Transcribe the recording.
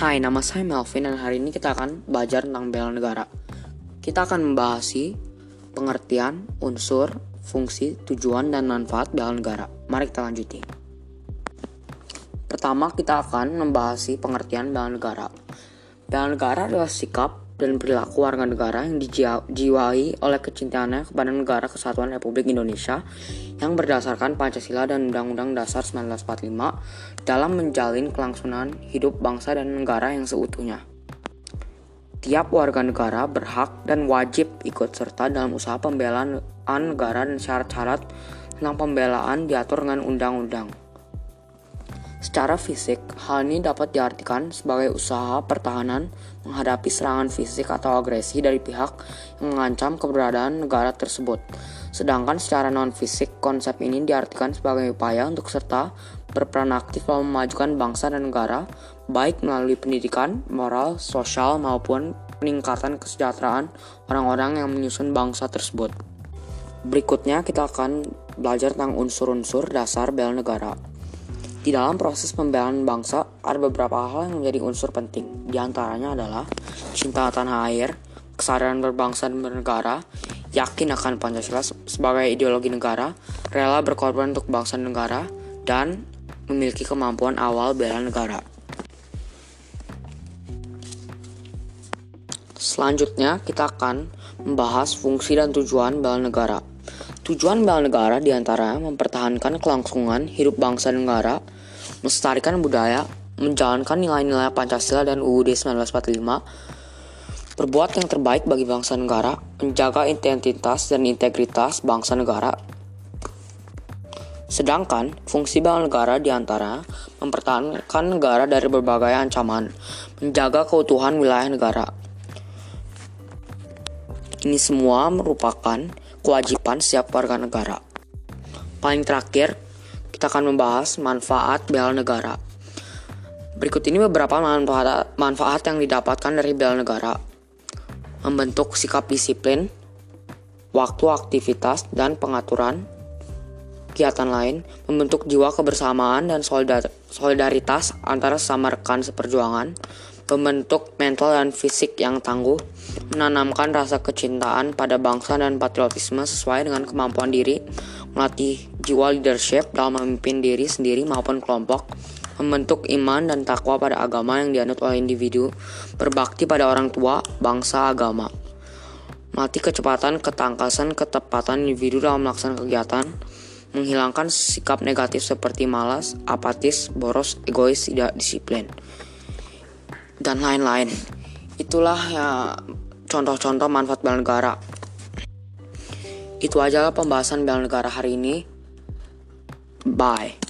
Hai, nama saya Melvin dan hari ini kita akan belajar tentang bela negara. Kita akan membahas pengertian, unsur, fungsi, tujuan, dan manfaat bela negara. Mari kita lanjuti. Pertama, kita akan membahas pengertian bela negara. Bela negara adalah sikap dan perilaku warga negara yang dijiwai oleh kecintaannya kepada negara kesatuan Republik Indonesia yang berdasarkan Pancasila dan Undang-Undang Dasar 1945 dalam menjalin kelangsungan hidup bangsa dan negara yang seutuhnya. Tiap warga negara berhak dan wajib ikut serta dalam usaha pembelaan negara dan syarat-syarat tentang pembelaan diatur dengan undang-undang. Secara fisik, hal ini dapat diartikan sebagai usaha pertahanan menghadapi serangan fisik atau agresi dari pihak yang mengancam keberadaan negara tersebut. Sedangkan secara non-fisik, konsep ini diartikan sebagai upaya untuk serta berperan aktif dalam memajukan bangsa dan negara, baik melalui pendidikan, moral, sosial, maupun peningkatan kesejahteraan orang-orang yang menyusun bangsa tersebut. Berikutnya kita akan belajar tentang unsur-unsur dasar bela negara. Di dalam proses pembelaan bangsa, ada beberapa hal yang menjadi unsur penting. Di antaranya adalah cinta tanah air, kesadaran berbangsa dan bernegara, yakin akan Pancasila sebagai ideologi negara, rela berkorban untuk bangsa dan negara, dan memiliki kemampuan awal bela negara. Selanjutnya, kita akan membahas fungsi dan tujuan bela negara. Tujuan bela negara di antaranya mempertahankan kelangsungan hidup bangsa dan negara, melestarikan budaya, menjalankan nilai-nilai Pancasila dan UUD 1945, berbuat yang terbaik bagi bangsa negara, menjaga identitas dan integritas bangsa negara. Sedangkan fungsi bela negara di antara mempertahankan negara dari berbagai ancaman, menjaga keutuhan wilayah negara. Ini semua merupakan kewajiban setiap warga negara. Paling terakhir, kita akan membahas manfaat bela negara. Berikut ini beberapa manfaat, manfaat yang didapatkan dari bela negara. Membentuk sikap disiplin, waktu aktivitas dan pengaturan kegiatan lain, membentuk jiwa kebersamaan dan solidaritas antara sesama rekan seperjuangan, membentuk mental dan fisik yang tangguh, menanamkan rasa kecintaan pada bangsa dan patriotisme sesuai dengan kemampuan diri, melatih jiwa leadership dalam memimpin diri sendiri maupun kelompok, membentuk iman dan takwa pada agama yang dianut oleh individu, berbakti pada orang tua, bangsa, agama. Melatih kecepatan, ketangkasan, ketepatan individu dalam melaksanakan kegiatan, menghilangkan sikap negatif seperti malas, apatis, boros, egois, tidak disiplin dan lain-lain. Itulah ya contoh-contoh manfaat bela negara. Itu aja pembahasan bela negara hari ini. Bye.